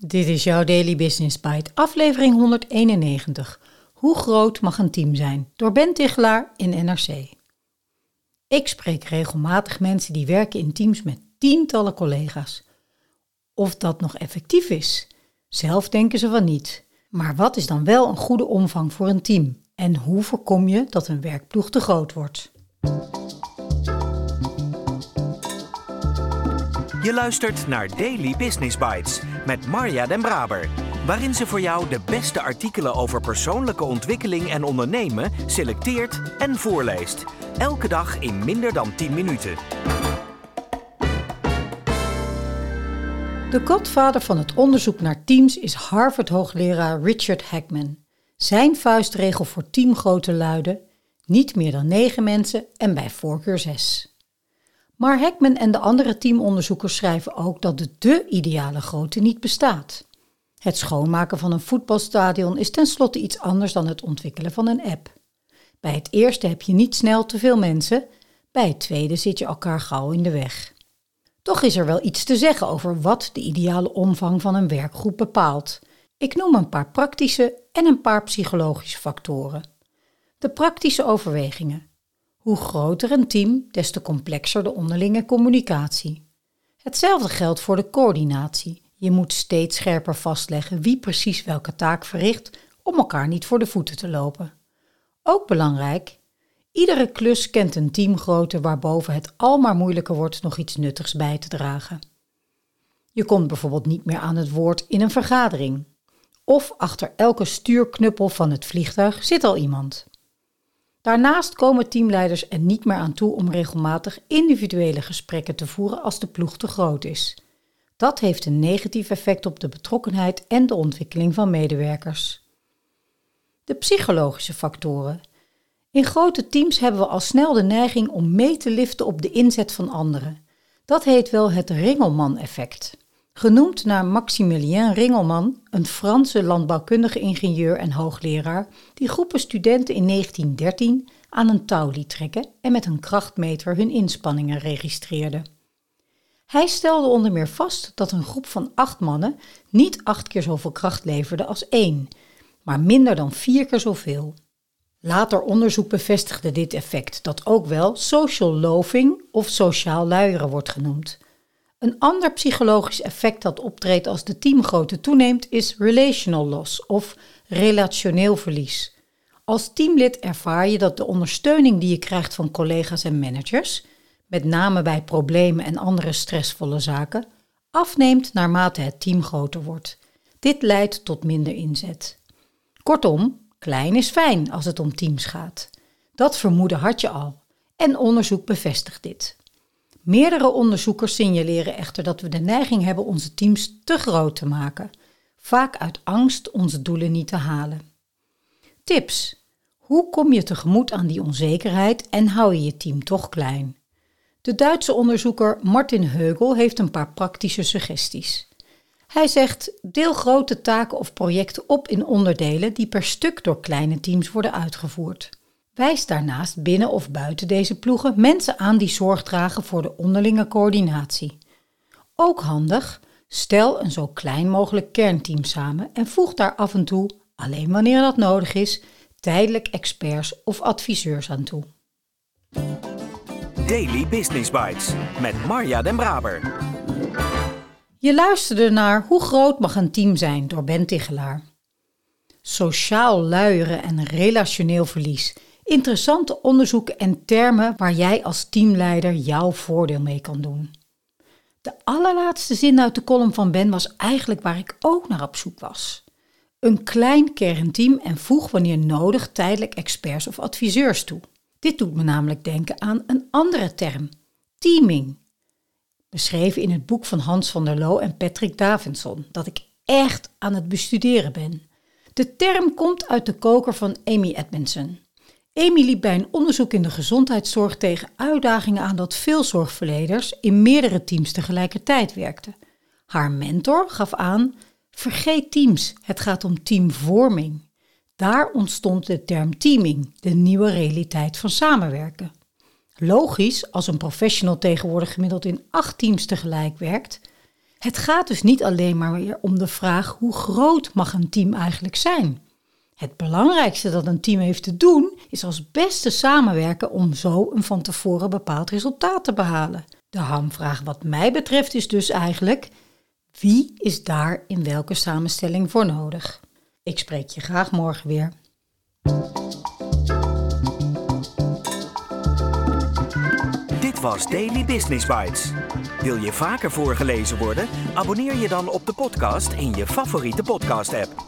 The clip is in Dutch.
Dit is jouw Daily Business Bite, aflevering 191. Hoe groot mag een team zijn? Door Ben Tichelaar in NRC. Ik spreek regelmatig mensen die werken in teams met tientallen collega's. Of dat nog effectief is? Zelf denken ze van niet. Maar wat is dan wel een goede omvang voor een team? En hoe voorkom je dat een werkploeg te groot wordt? Je luistert naar Daily Business Bites met Marja Den Braber, waarin ze voor jou de beste artikelen over persoonlijke ontwikkeling en ondernemen selecteert en voorleest. Elke dag in minder dan 10 minuten. De godvader van het onderzoek naar teams is Harvard-hoogleraar Richard Hackman. Zijn vuistregel voor teamgrootte luidde: niet meer dan 9 mensen en bij voorkeur 6. Maar Heckman en de andere teamonderzoekers schrijven ook dat de de ideale grootte niet bestaat. Het schoonmaken van een voetbalstadion is tenslotte iets anders dan het ontwikkelen van een app. Bij het eerste heb je niet snel te veel mensen, bij het tweede zit je elkaar gauw in de weg. Toch is er wel iets te zeggen over wat de ideale omvang van een werkgroep bepaalt. Ik noem een paar praktische en een paar psychologische factoren. De praktische overwegingen. Hoe groter een team, des te complexer de onderlinge communicatie. Hetzelfde geldt voor de coördinatie. Je moet steeds scherper vastleggen wie precies welke taak verricht om elkaar niet voor de voeten te lopen. Ook belangrijk, iedere klus kent een teamgrootte waarboven het al maar moeilijker wordt nog iets nuttigs bij te dragen. Je komt bijvoorbeeld niet meer aan het woord in een vergadering. Of achter elke stuurknuppel van het vliegtuig zit al iemand. Daarnaast komen teamleiders er niet meer aan toe om regelmatig individuele gesprekken te voeren als de ploeg te groot is. Dat heeft een negatief effect op de betrokkenheid en de ontwikkeling van medewerkers. De psychologische factoren. In grote teams hebben we al snel de neiging om mee te liften op de inzet van anderen. Dat heet wel het Ringelman-effect. Genoemd naar Maximilien Ringelman, een Franse landbouwkundige ingenieur en hoogleraar, die groepen studenten in 1913 aan een touw liet trekken en met een krachtmeter hun inspanningen registreerde. Hij stelde onder meer vast dat een groep van acht mannen niet acht keer zoveel kracht leverde als één, maar minder dan vier keer zoveel. Later onderzoek bevestigde dit effect, dat ook wel social loafing of sociaal luieren wordt genoemd. Een ander psychologisch effect dat optreedt als de teamgrootte toeneemt is relational loss of relationeel verlies. Als teamlid ervaar je dat de ondersteuning die je krijgt van collega's en managers, met name bij problemen en andere stressvolle zaken, afneemt naarmate het team groter wordt. Dit leidt tot minder inzet. Kortom, klein is fijn als het om teams gaat. Dat vermoeden had je al en onderzoek bevestigt dit. Meerdere onderzoekers signaleren echter dat we de neiging hebben onze teams te groot te maken, vaak uit angst onze doelen niet te halen. Tips: hoe kom je tegemoet aan die onzekerheid en hou je je team toch klein? De Duitse onderzoeker Martin Heugel heeft een paar praktische suggesties. Hij zegt: deel grote taken of projecten op in onderdelen die per stuk door kleine teams worden uitgevoerd. Wijs daarnaast binnen of buiten deze ploegen mensen aan die zorg dragen voor de onderlinge coördinatie. Ook handig, stel een zo klein mogelijk kernteam samen en voeg daar af en toe, alleen wanneer dat nodig is, tijdelijk experts of adviseurs aan toe. Daily Business Bites met Marja Den Braber. Je luisterde naar Hoe groot mag een team zijn door Ben Tichelaar. Sociaal luieren en relationeel verlies interessante onderzoeken en termen waar jij als teamleider jouw voordeel mee kan doen. De allerlaatste zin uit de column van Ben was eigenlijk waar ik ook naar op zoek was. Een klein kernteam en voeg wanneer nodig tijdelijk experts of adviseurs toe. Dit doet me namelijk denken aan een andere term, teaming. Beschreven in het boek van Hans van der Loo en Patrick Davidson, dat ik echt aan het bestuderen ben. De term komt uit de koker van Amy Edmondson. Amy liep bij een onderzoek in de gezondheidszorg tegen uitdagingen aan dat veel zorgverleners in meerdere teams tegelijkertijd werkten. Haar mentor gaf aan: vergeet teams, het gaat om teamvorming. Daar ontstond de term teaming, de nieuwe realiteit van samenwerken. Logisch, als een professional tegenwoordig gemiddeld in acht teams tegelijk werkt, Het gaat dus niet alleen maar weer om de vraag hoe groot mag een team eigenlijk zijn. Het belangrijkste dat een team heeft te doen is als beste samenwerken om zo een van tevoren bepaald resultaat te behalen. De hamvraag wat mij betreft is dus eigenlijk wie is daar in welke samenstelling voor nodig? Ik spreek je graag morgen weer. Dit was Daily Business Bites. Wil je vaker voorgelezen worden? Abonneer je dan op de podcast in je favoriete podcast-app.